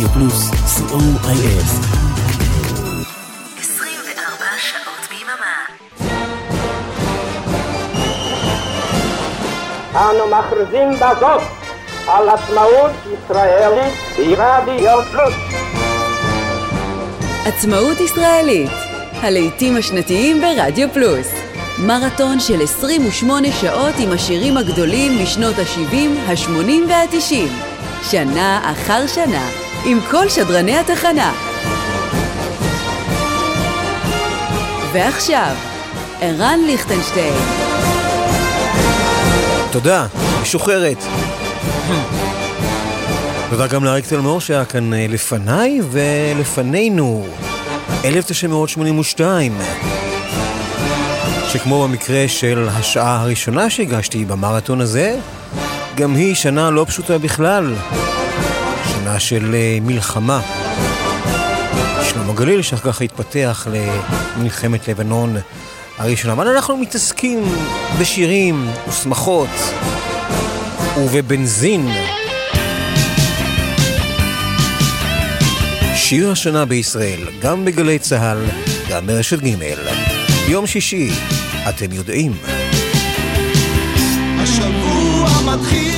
רדיו פלוס, co.il. 24 שעות ביממה. אנו מכריזים בזאת על עצמאות ישראלית ברדיו פלוס. עצמאות ישראלית, הלעיתים השנתיים ברדיו פלוס. מרתון של 28 שעות עם השירים הגדולים משנות ה-70, ה-80 וה-90. שנה אחר שנה, עם כל שדרני התחנה. ועכשיו, ערן ליכטנשטיין. תודה, משוחררת. תודה גם לאריק תלמור שהיה כאן אה, לפניי ולפנינו. 1982. שכמו במקרה של השעה הראשונה שהגשתי במרתון הזה, גם היא שנה לא פשוטה בכלל. שנה של אה, מלחמה. שלמה גליל שאחר כך התפתח למלחמת לבנון הראשונה. אבל אנחנו מתעסקים בשירים ושמחות ובבנזין. שיר השנה בישראל, גם בגלי צה"ל, גם ברשת ג' ביום שישי, אתם יודעים. השבוע מתחיל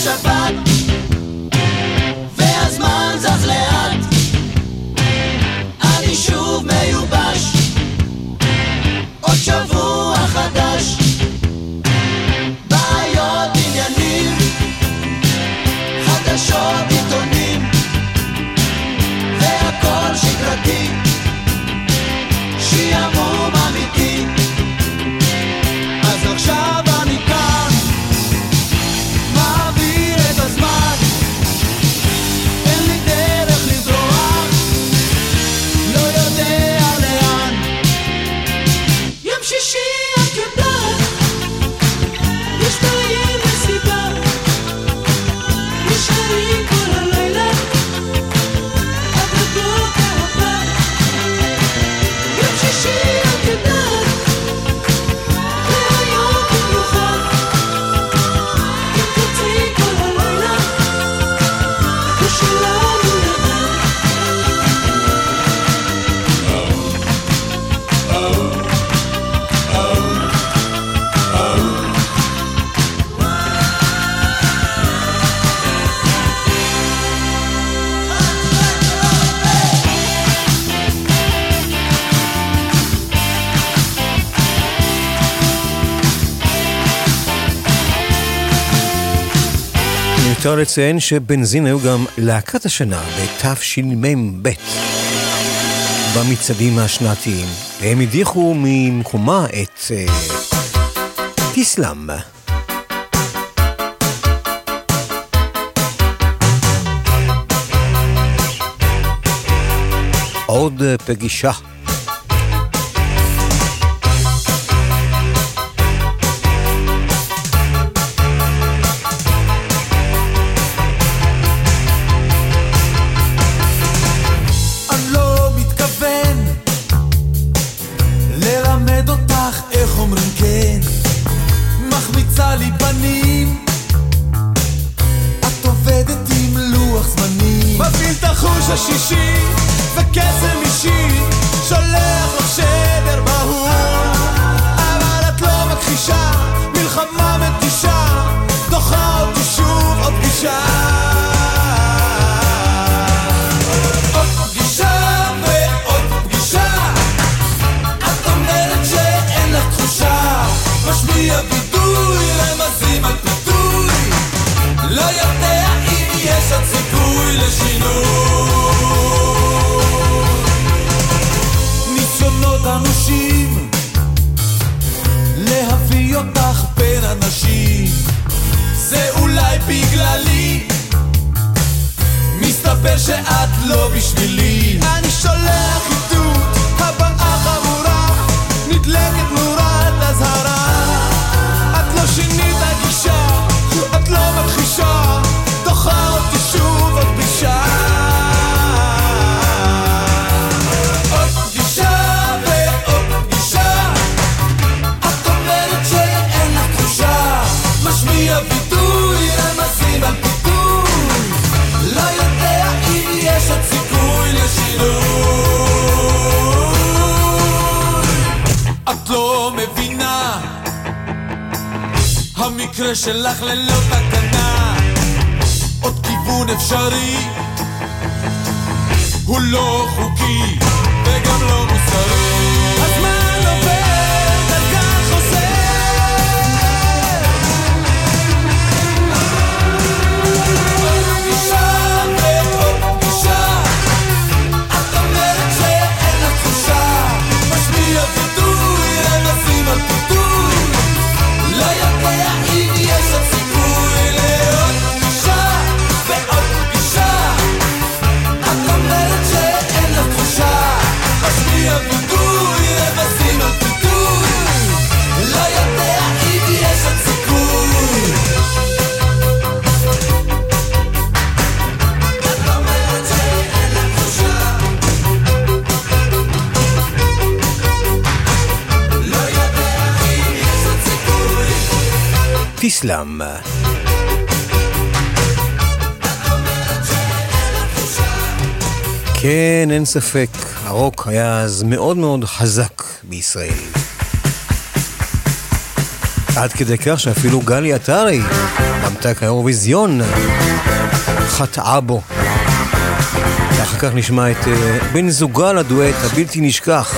Shabbat. מיותר לציין שבנזין היו גם להקת השנה בתשמ"ב במצעדים השנתיים. הם הדיחו ממקומה את אה, עוד אה, פגישה אין ספק, הרוק היה אז מאוד מאוד חזק בישראל. עד כדי כך שאפילו גלי עטרי, ממתק האירוויזיון, חטאה בו. ואחר כך נשמע את אה, בן זוגה לדואט הבלתי נשכח.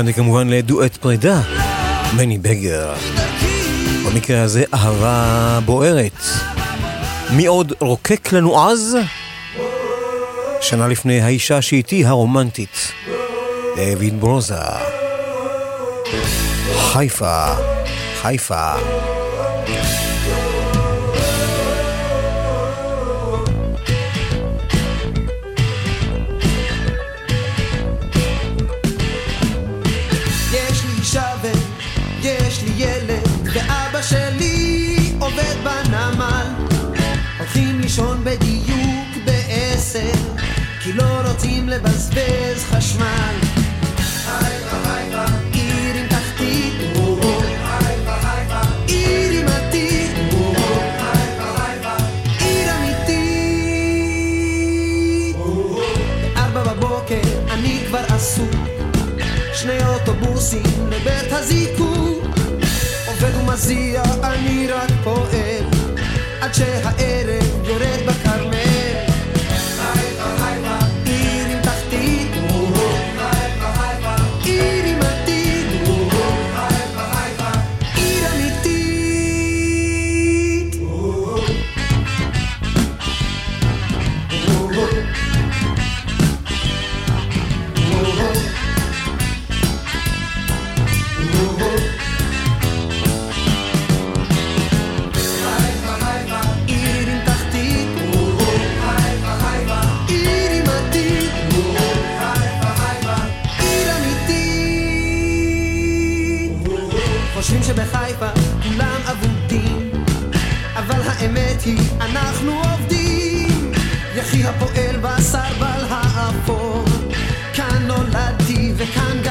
כמובן וכמובן לדואט פרידה, מני בגר. במקרה הזה אהבה בוערת. מי עוד רוקק לנו אז? שנה לפני האישה שאיתי הרומנטית, דויד ברוזה. חיפה, חיפה. רוצים לבזבז חשמל. עיר עם שני אוטובוסים לבית הזיקוק. עובד ומזיע, אני רק פועל, עד שהערב יורד בקר. אחי הפועל בשר בלהפור, כאן נולדתי וכאן גדלתי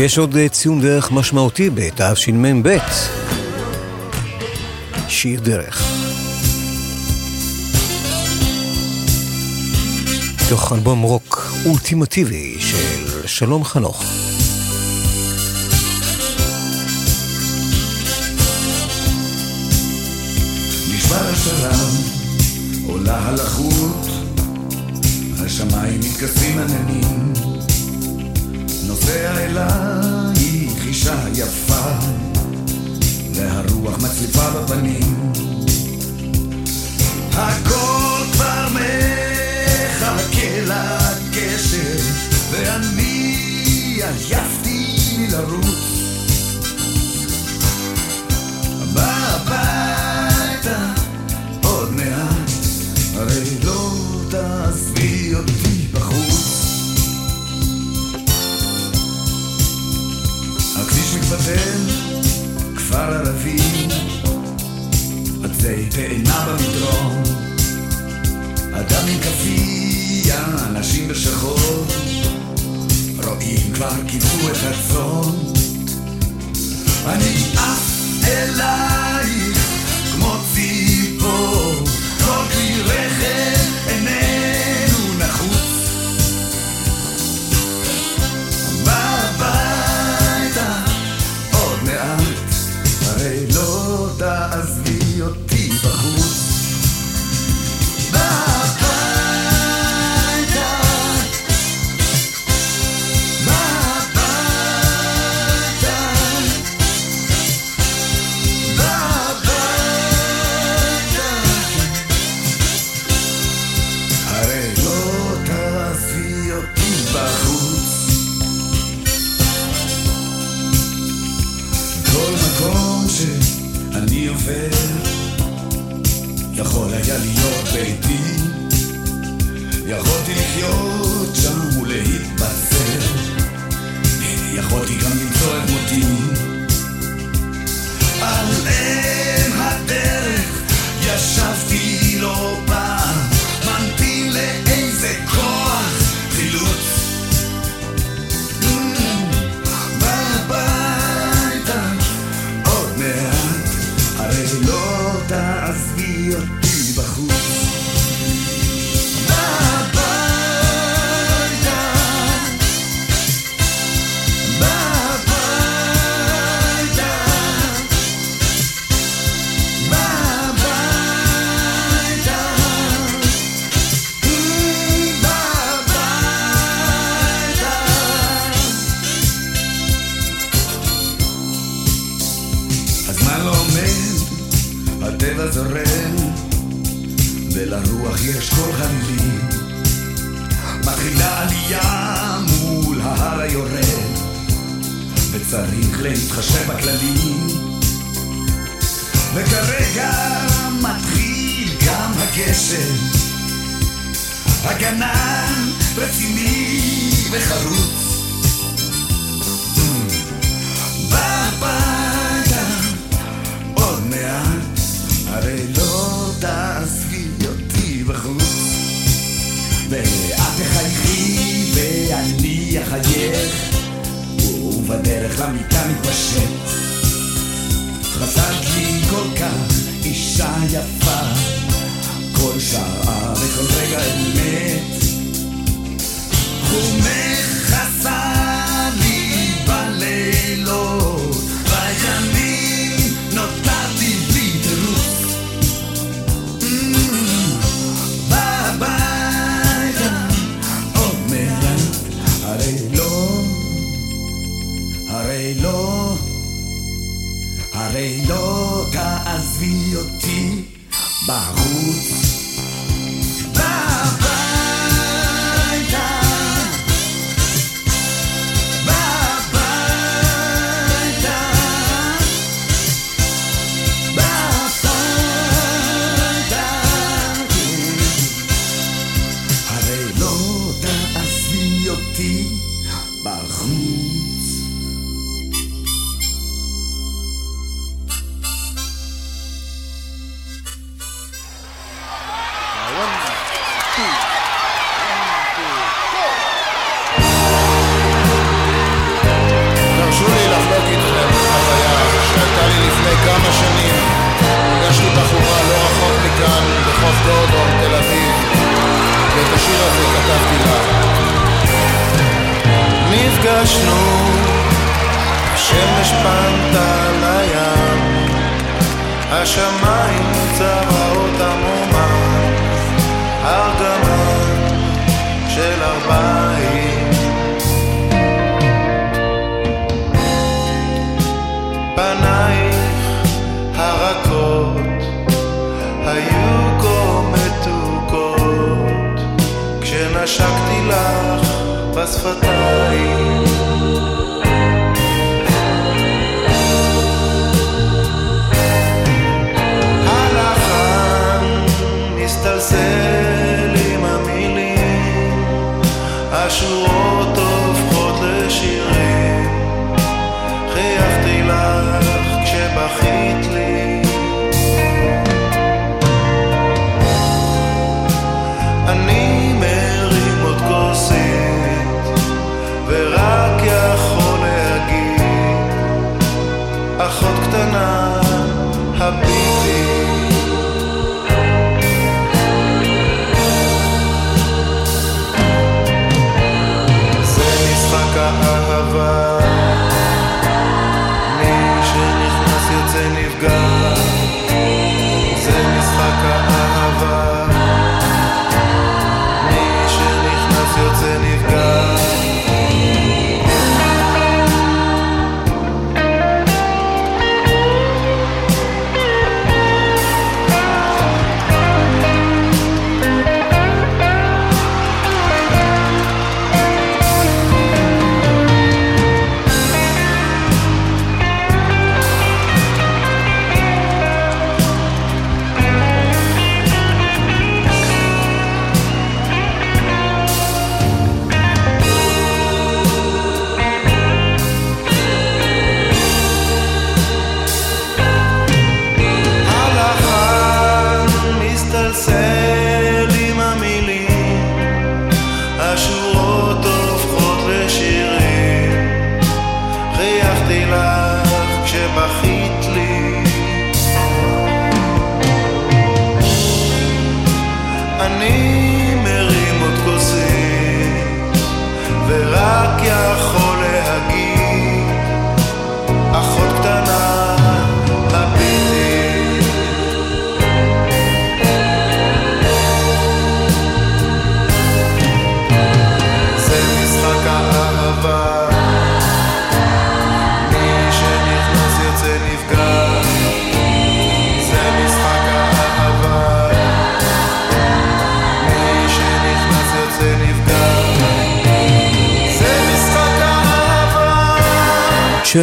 יש עוד אה, ציון דרך משמעותי בתשמ"ב. שיר דרך. תוך אלבום רוק אולטימטיבי של שלום חנוך. נשבר השלם, עולה הלחות, השמיים מתכסים עננים. נוסע אלייך אישה יפה, והרוח מצליפה בפנים. הכל כבר מחכה לגשר, ואני עייפתי מלרוץ. ואינה במדרום. אדם עם כאפיה, אנשים בשחור, רואים כבר קיבלו את הצאן. אני עף אלייך כמו ציפור, כל כלי רכב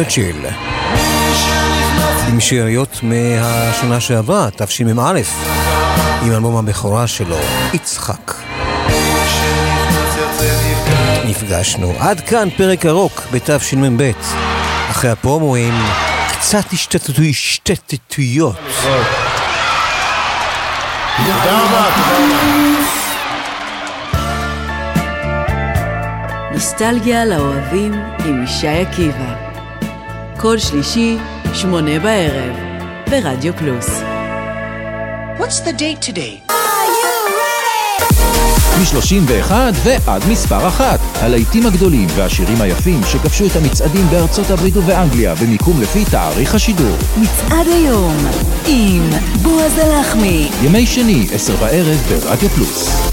צ'רצ'יל. עם שאריות מהשנה שעברה, תשמ"א, עם אלבום הבכורה שלו, יצחק. נפגשנו. עד כאן פרק ארוך בתשמ"ב. אחרי הפרומואים, קצת השתתתו- השתתתויות. תודה רבה. נוסטלגיה לאוהבים עם ישי עקיבא. כל שלישי, שמונה בערב, ברדיו פלוס. What's the date today? מ-31 ועד מספר אחת. הלהיטים הגדולים והשירים היפים שכבשו את המצעדים בארצות הברית ובאנגליה במיקום לפי תאריך השידור. מצעד היום עם בועז הלחמי. ימי שני, עשר בערב ברדיו פלוס.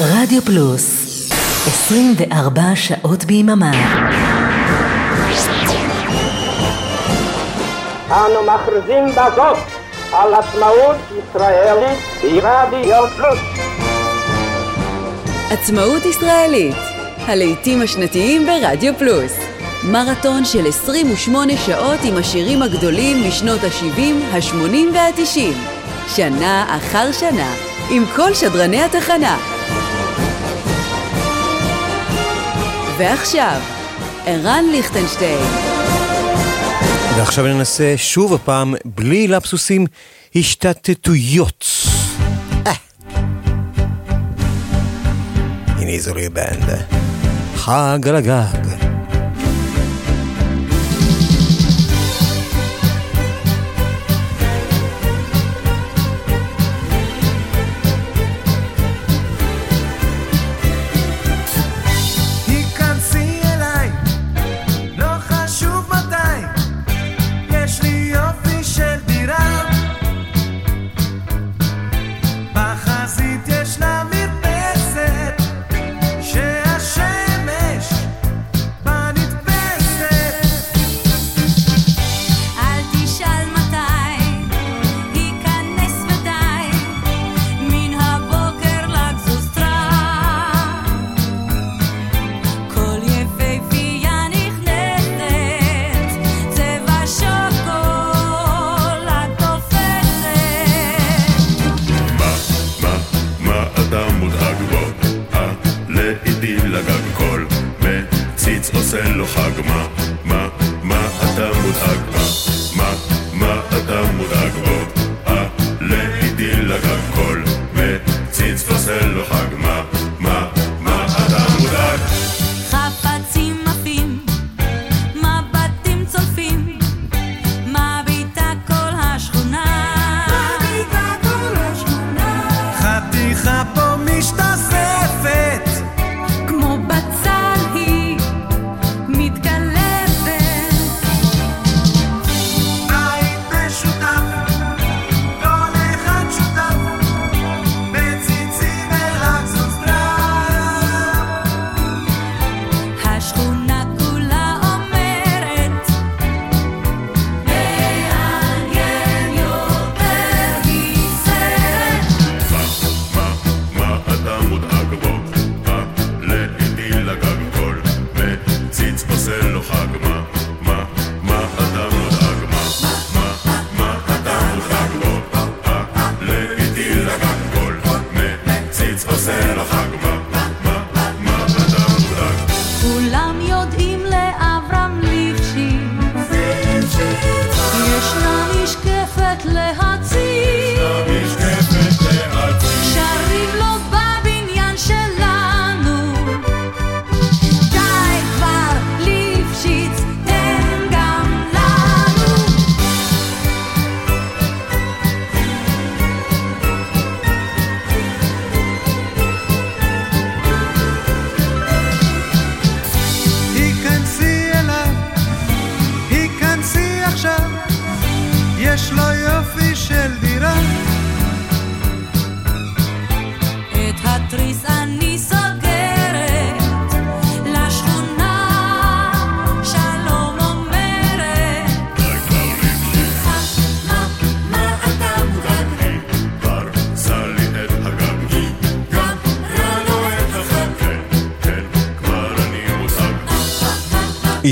רדיו פלוס 24 שעות ביממה אנו מכריזים בזאת על עצמאות ישראלית ברדיו פלוס. עצמאות ישראלית, הלהיטים השנתיים ברדיו פלוס. מרתון של 28 שעות עם השירים הגדולים משנות ה-70, ה-80 וה-90. שנה אחר שנה, עם כל שדרני התחנה. ועכשיו, ערן ליכטנשטיין. ועכשיו ננסה שוב הפעם, בלי לפסוסים, השתתתויות. אה. הנה איזולי בנד. חג על הגג.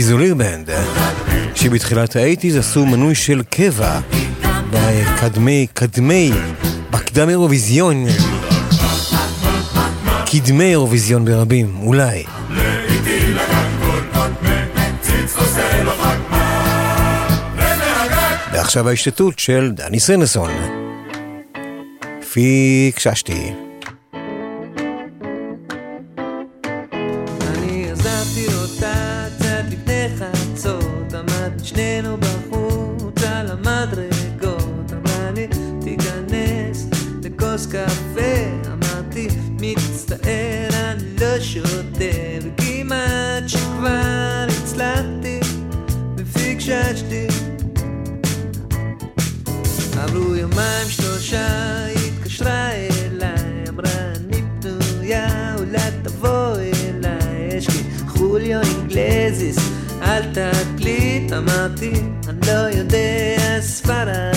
איזוליר בנד, אה? שבתחילת האייטיז עשו מנוי של קבע בקדמי, קדמי, בקדם אירוויזיון, קדמי אירוויזיון ברבים, אולי. ועכשיו ההשתתות של דני סנסון. פיקששתי. שמעתי, אני לא יודע ספרד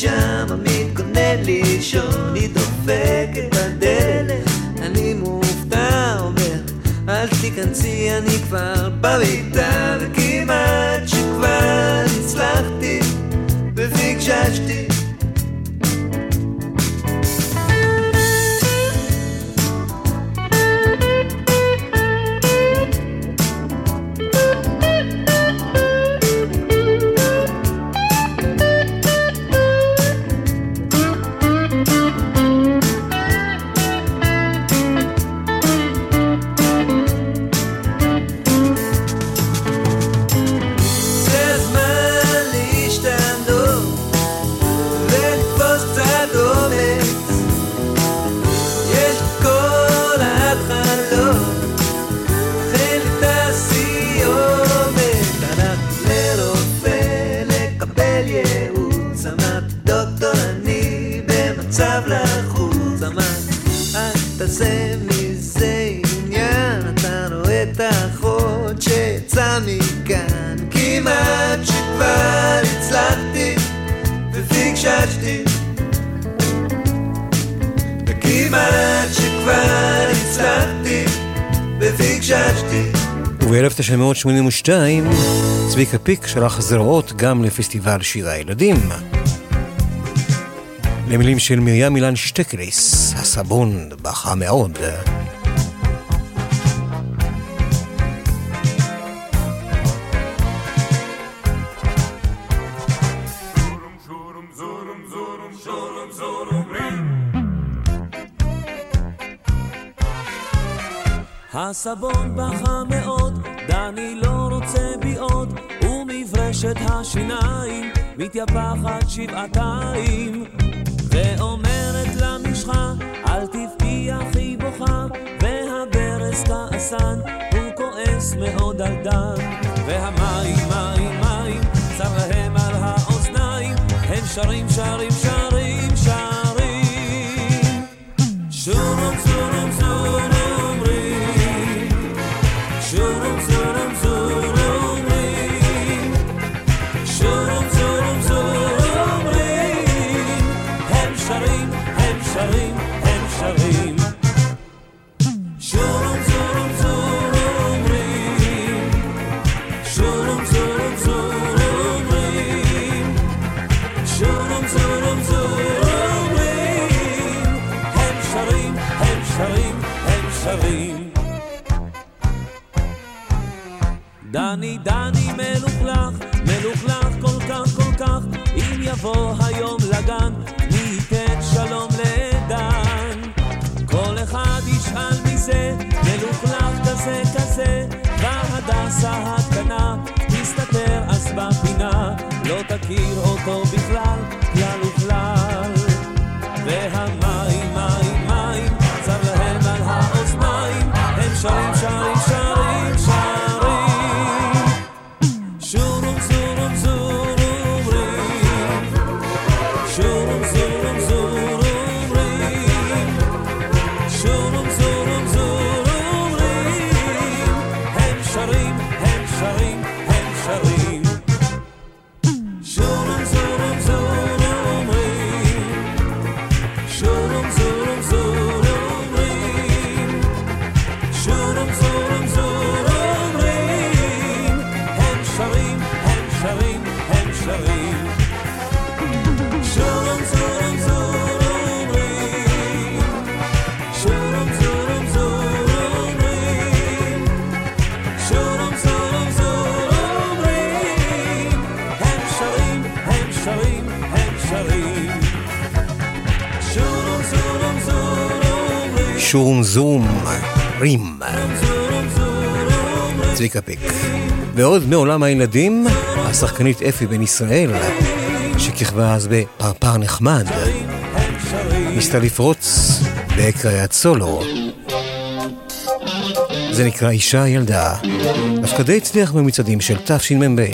פיג'מה מתכונן לישון, היא דופקת בדלת, אני מופתע, אומר, אל תיכנסי, אני כבר בביתה, וכמעט שכבר הצלחתי, ופיג'שתי. וב-1982 צביקה פיק שלח זרועות גם לפסטיבל שירי הילדים. למילים של מרים אילן שטקליס, הסבון בכה מאוד. הסבון בכה מאוד, דני לא רוצה בי עוד, ומברשת השיניים מתייפחת שבעתיים. ואומרת למשחה, אל תבכי אחי בוכה, והברז כעסן, הוא כועס מאוד על דן. והמים, מים, מים, צר להם על האוזניים, הם שרים, שרים, שרים, שרים. שורום, שורום, שורום. מלוכלך, מלוכלך כל כך כל כך, אם יבוא היום לגן, מי ייתן שלום לדן. כל אחד ישאל מי זה, מלוכלך כזה כזה, בהדסה הקטנה, מסתתר אז בפינה, לא תכיר אותו בכלל, כלל וכלל. שורום זום, רים. צביקה פיק. ועוד מעולם הילדים, השחקנית אפי בן ישראל, שכיכבה אז בפרפר נחמד, ניסתה לפרוץ בהקריית סולו. זה נקרא אישה ילדה. דווקא די הצליח במצעדים של תשמ"ב.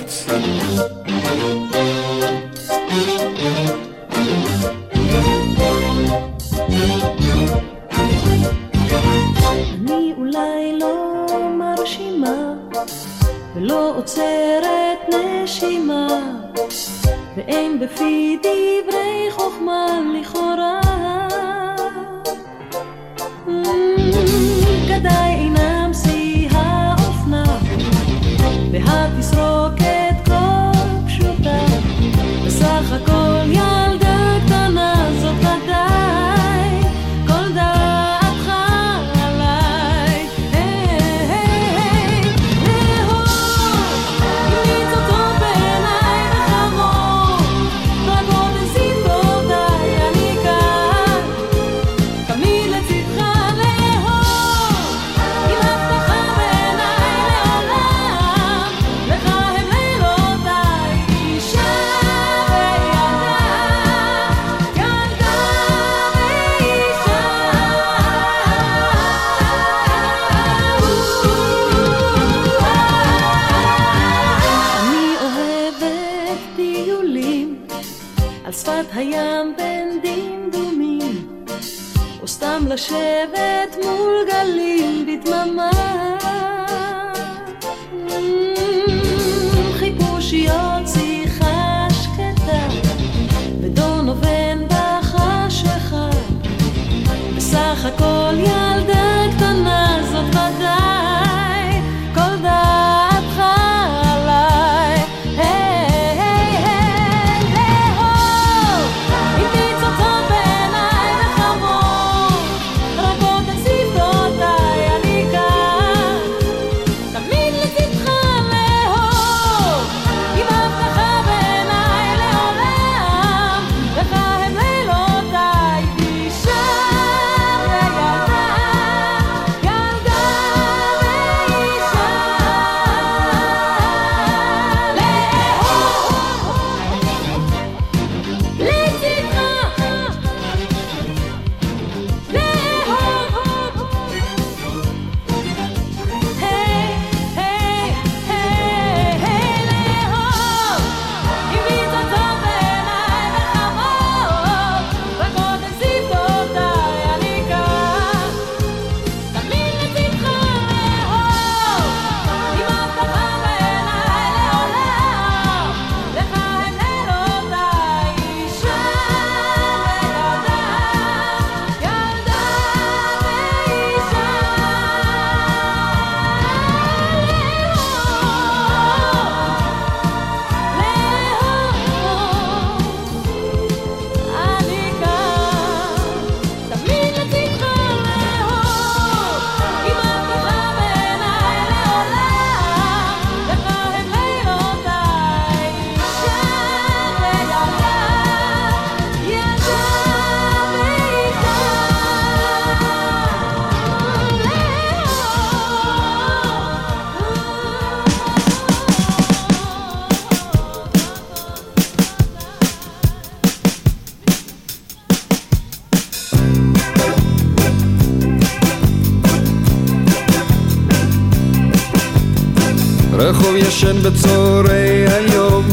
ישן בצהרי היום,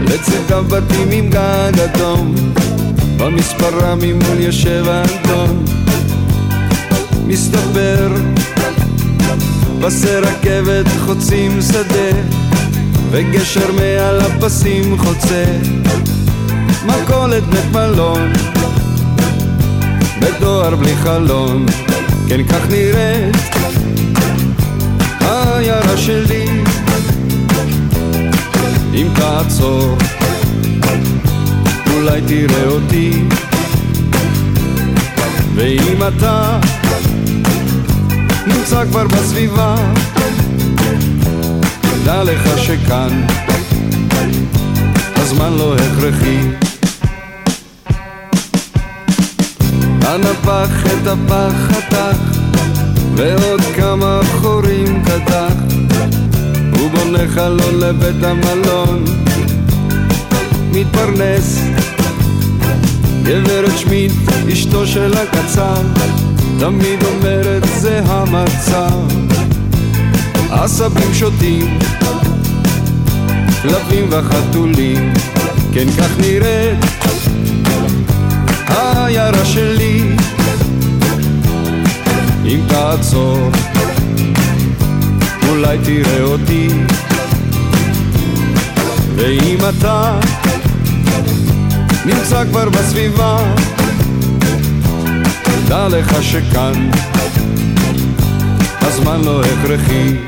לצדיו בתים עם גג אדום, במספרה ממול יושב האנטון. מסתבר, פסי רכבת חוצים שדה, וגשר מעל הפסים חוצה, מכולת בית מלון, בדואר בלי חלון, כן כך נראית העיירה שלי. אם תעצור, אולי תראה אותי, ואם אתה נמצא כבר בסביבה, דע לך שכאן הזמן לא הכרחי. אנא פח את הפח חתך, ועוד כמה חורים קדח, ובונה חלון לבית המלון, מתפרנס. גברת שמיט, אשתו של הקצר, תמיד אומרת זה המצב. עשבים שוטים, כלבים וחתולים, כן כך נראית העיירה שלי. אם תעצור, אולי תראה אותי, ואם אתה נמצא כבר בסביבה, דע לך שכאן הזמן לא הכרחי.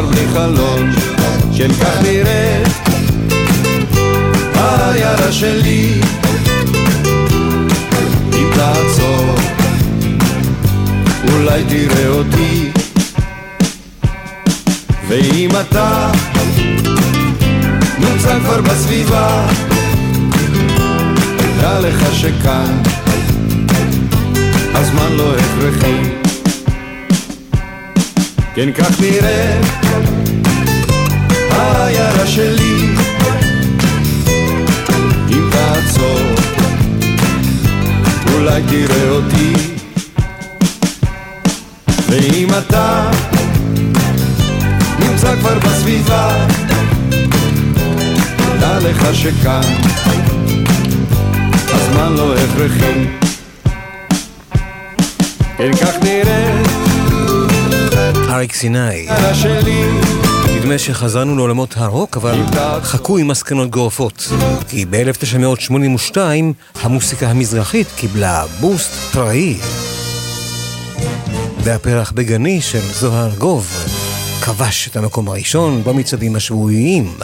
ודואר בלי חלון, כן כך נראית העיירה שלי אם תעצור אולי תראה אותי. ואם אתה נמצא כבר בסביבה דע לך שכאן הזמן לא הכרחי כן כך נראה העיירה שלי אם תעצור, אולי תראה אותי. ואם אתה נמצא כבר בסביבה, דע לך שכאן הזמן לא הכרחי. כן כך נראה אריק סיני. נדמה שחזרנו לעולמות הרוק, אבל חכו עם מסקנות גורפות. כי ב-1982 המוסיקה המזרחית קיבלה בוסט פראי. והפרח בגני של זוהר גוב כבש את המקום הראשון במצעדים השבועיים.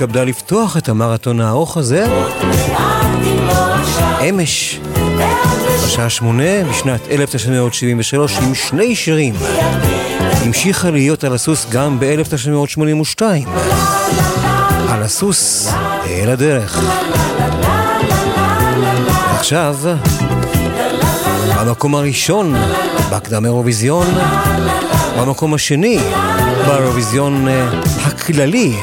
שהתכבדה לפתוח את המרתון הארוך הזה אמש, בשעה שמונה, בשנת 1973, עם שני שירים. המשיכה להיות על הסוס גם ב-1982. על הסוס, אל הדרך. עכשיו, במקום הראשון בקדם אירוויזיון, במקום השני באירוויזיון אה, הכללי.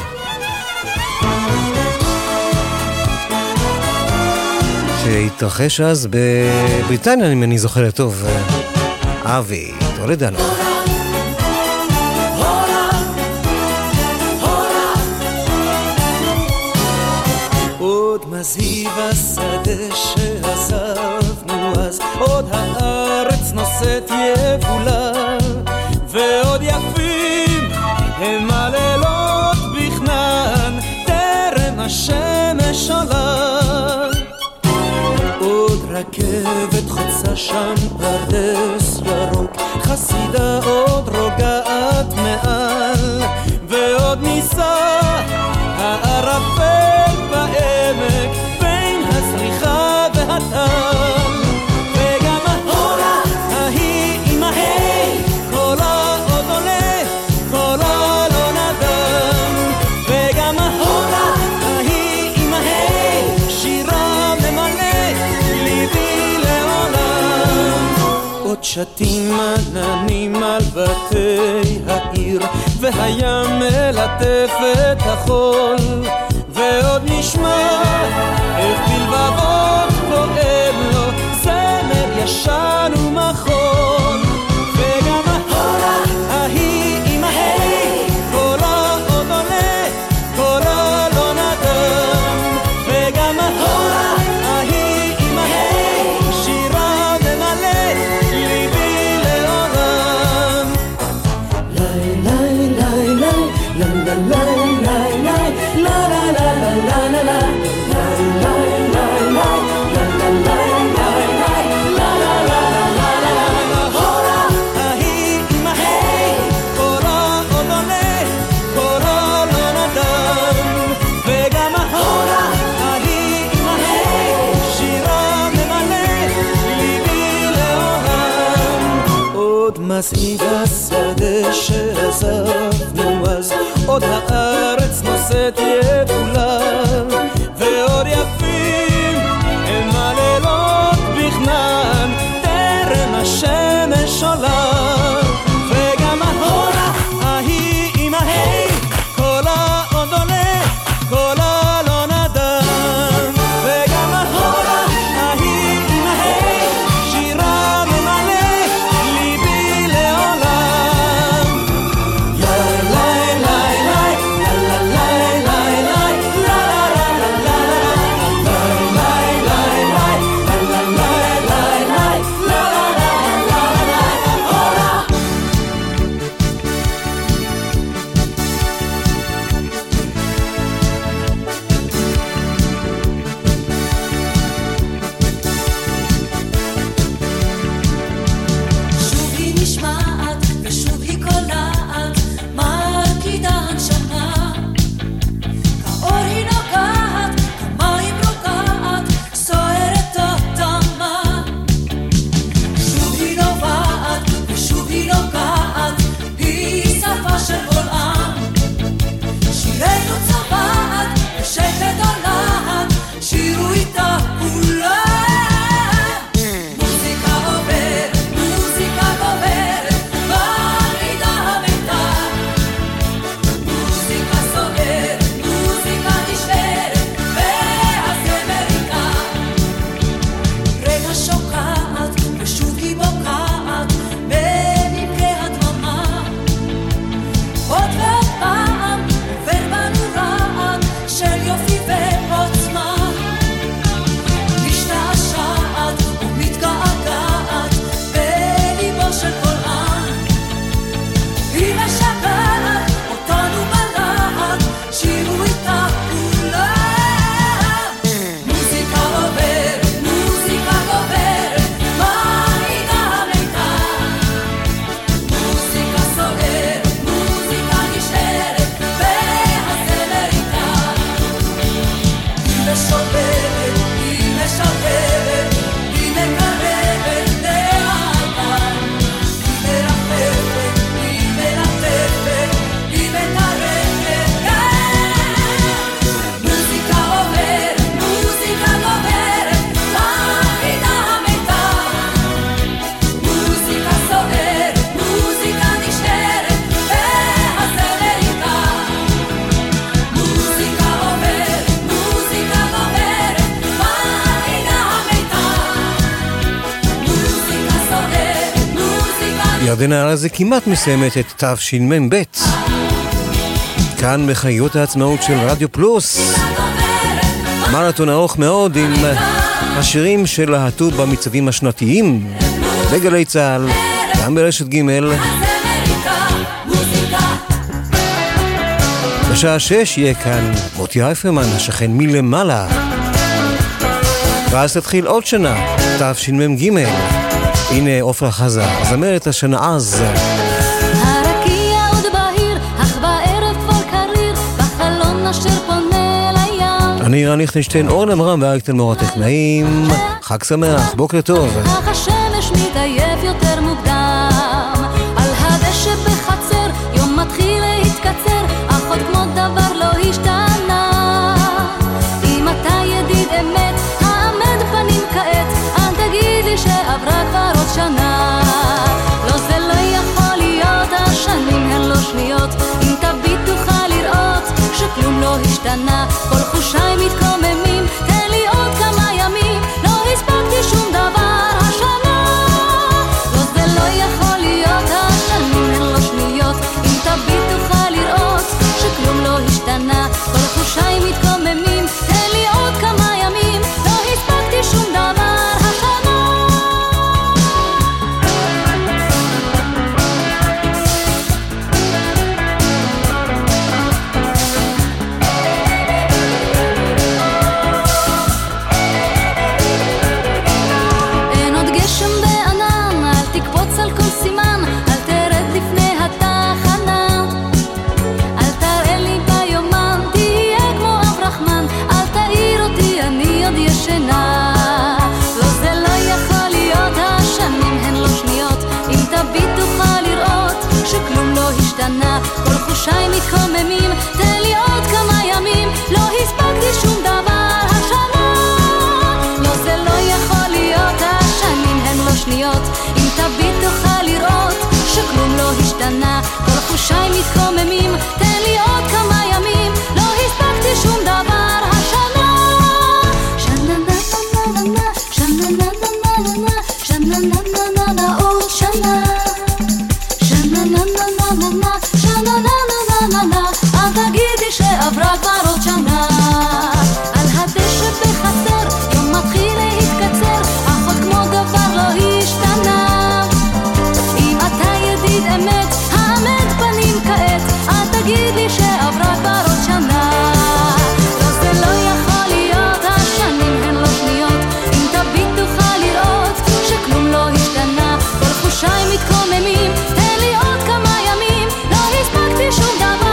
שהתרחש אז בבריטניה, אם אני זוכר טוב. אבי, טולדנו. מזהיב השדה שעזבנו אז, עוד הארץ נושאת יבולה, ועוד יפים הם הלילות בכנען, טרם השמש עולה. עוד רכבת חוצה שם פרדס ירוק, חסידה עוד רוגעת מעל, ועוד ניסה הערפל שתים עננים על בתי העיר, והים מלטף את החול, ועוד נשמע איך בלבבות פועם לו זמר ישן ומחול. שעזבנו אז, עוד הארץ ירדנה ארזי כמעט מסיימת את תשמ"ב. כאן מחיות העצמאות של רדיו פלוס. מרתון ארוך מאוד עם השירים שלהטו במצעדים השנתיים בגלי צה"ל, גם ברשת ג' בשעה שש יהיה כאן מוטי אייפרמן, השכן מלמעלה. ואז תתחיל עוד שנה, תשמ"ג. הנה עופרה חזה, זמרת השנה אז. אני רן ליכטנשטיין, אורן עמרם ואריק תלמור הטכנאים. חג שמח, בוקר טוב. השתנה, כל חושיי מתקוממים. שי מתקוממים 胸膛